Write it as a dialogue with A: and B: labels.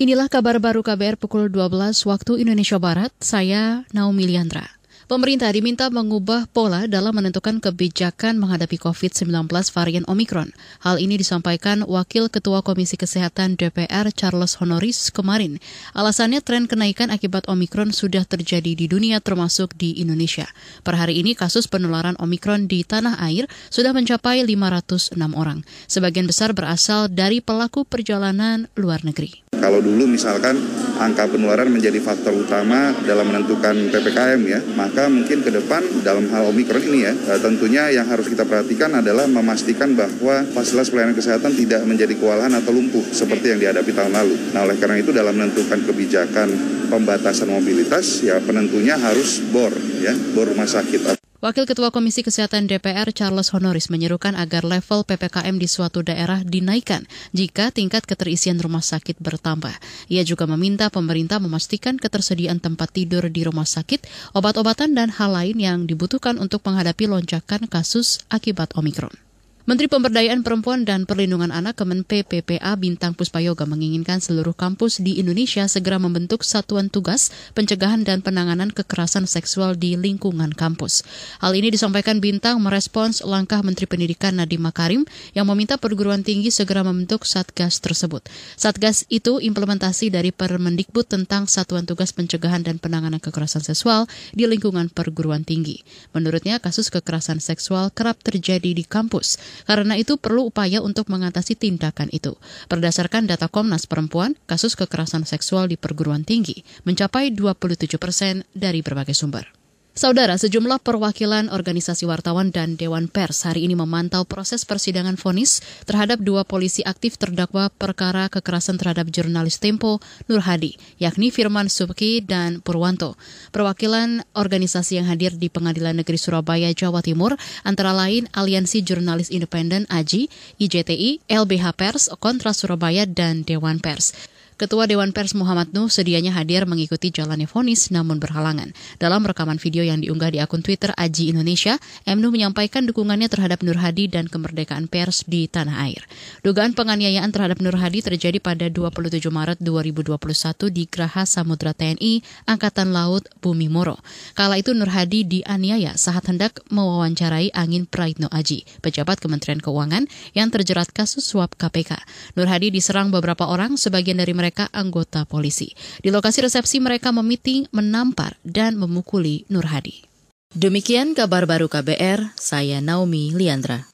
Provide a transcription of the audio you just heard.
A: Inilah kabar baru KBR pukul 12 waktu Indonesia Barat, saya Naomi Liandra. Pemerintah diminta mengubah pola dalam menentukan kebijakan menghadapi COVID-19 varian Omikron. Hal ini disampaikan Wakil Ketua Komisi Kesehatan DPR Charles Honoris kemarin. Alasannya tren kenaikan akibat Omikron sudah terjadi di dunia termasuk di Indonesia. Per hari ini kasus penularan Omikron di tanah air sudah mencapai 506 orang. Sebagian besar berasal dari pelaku perjalanan luar negeri.
B: Kalau dulu misalkan angka penularan menjadi faktor utama dalam menentukan PPKM ya, maka mungkin ke depan dalam hal Omikron ini ya, eh, tentunya yang harus kita perhatikan adalah memastikan bahwa fasilitas pelayanan kesehatan tidak menjadi kewalahan atau lumpuh seperti yang dihadapi tahun lalu. Nah oleh karena itu dalam menentukan kebijakan pembatasan mobilitas ya penentunya harus bor ya, bor rumah sakit
A: Wakil Ketua Komisi Kesehatan DPR Charles Honoris menyerukan agar level PPKM di suatu daerah dinaikkan jika tingkat keterisian rumah sakit bertambah. Ia juga meminta pemerintah memastikan ketersediaan tempat tidur di rumah sakit, obat-obatan dan hal lain yang dibutuhkan untuk menghadapi lonjakan kasus akibat Omikron. Menteri Pemberdayaan Perempuan dan Perlindungan Anak Kemen PPPA Bintang Puspayoga menginginkan seluruh kampus di Indonesia segera membentuk satuan tugas pencegahan dan penanganan kekerasan seksual di lingkungan kampus. Hal ini disampaikan Bintang merespons langkah Menteri Pendidikan Nadiem Makarim yang meminta perguruan tinggi segera membentuk Satgas tersebut. Satgas itu implementasi dari Permendikbud tentang satuan tugas pencegahan dan penanganan kekerasan seksual di lingkungan perguruan tinggi. Menurutnya kasus kekerasan seksual kerap terjadi di kampus. Karena itu perlu upaya untuk mengatasi tindakan itu. Berdasarkan data Komnas Perempuan, kasus kekerasan seksual di perguruan tinggi mencapai 27 persen dari berbagai sumber. Saudara, sejumlah perwakilan organisasi wartawan dan Dewan Pers hari ini memantau proses persidangan vonis terhadap dua polisi aktif terdakwa perkara kekerasan terhadap jurnalis Tempo Nur Hadi, yakni Firman Subki dan Purwanto. Perwakilan organisasi yang hadir di Pengadilan Negeri Surabaya, Jawa Timur antara lain Aliansi Jurnalis Independen AJI, IJTI, LBH Pers, Kontra Surabaya, dan Dewan Pers. Ketua Dewan Pers Muhammad Nuh sedianya hadir mengikuti jalannya vonis namun berhalangan. Dalam rekaman video yang diunggah di akun Twitter Aji Indonesia, M. Nuh menyampaikan dukungannya terhadap Nur Hadi dan kemerdekaan pers di tanah air. Dugaan penganiayaan terhadap Nur Hadi terjadi pada 27 Maret 2021 di Graha Samudra TNI Angkatan Laut Bumi Moro. Kala itu Nur Hadi dianiaya saat hendak mewawancarai Angin Praitno Aji, pejabat Kementerian Keuangan yang terjerat kasus suap KPK. Nur Hadi diserang beberapa orang, sebagian dari mereka mereka anggota polisi. Di lokasi resepsi mereka memiting, menampar, dan memukuli Nur Hadi. Demikian kabar baru KBR, saya Naomi Liandra.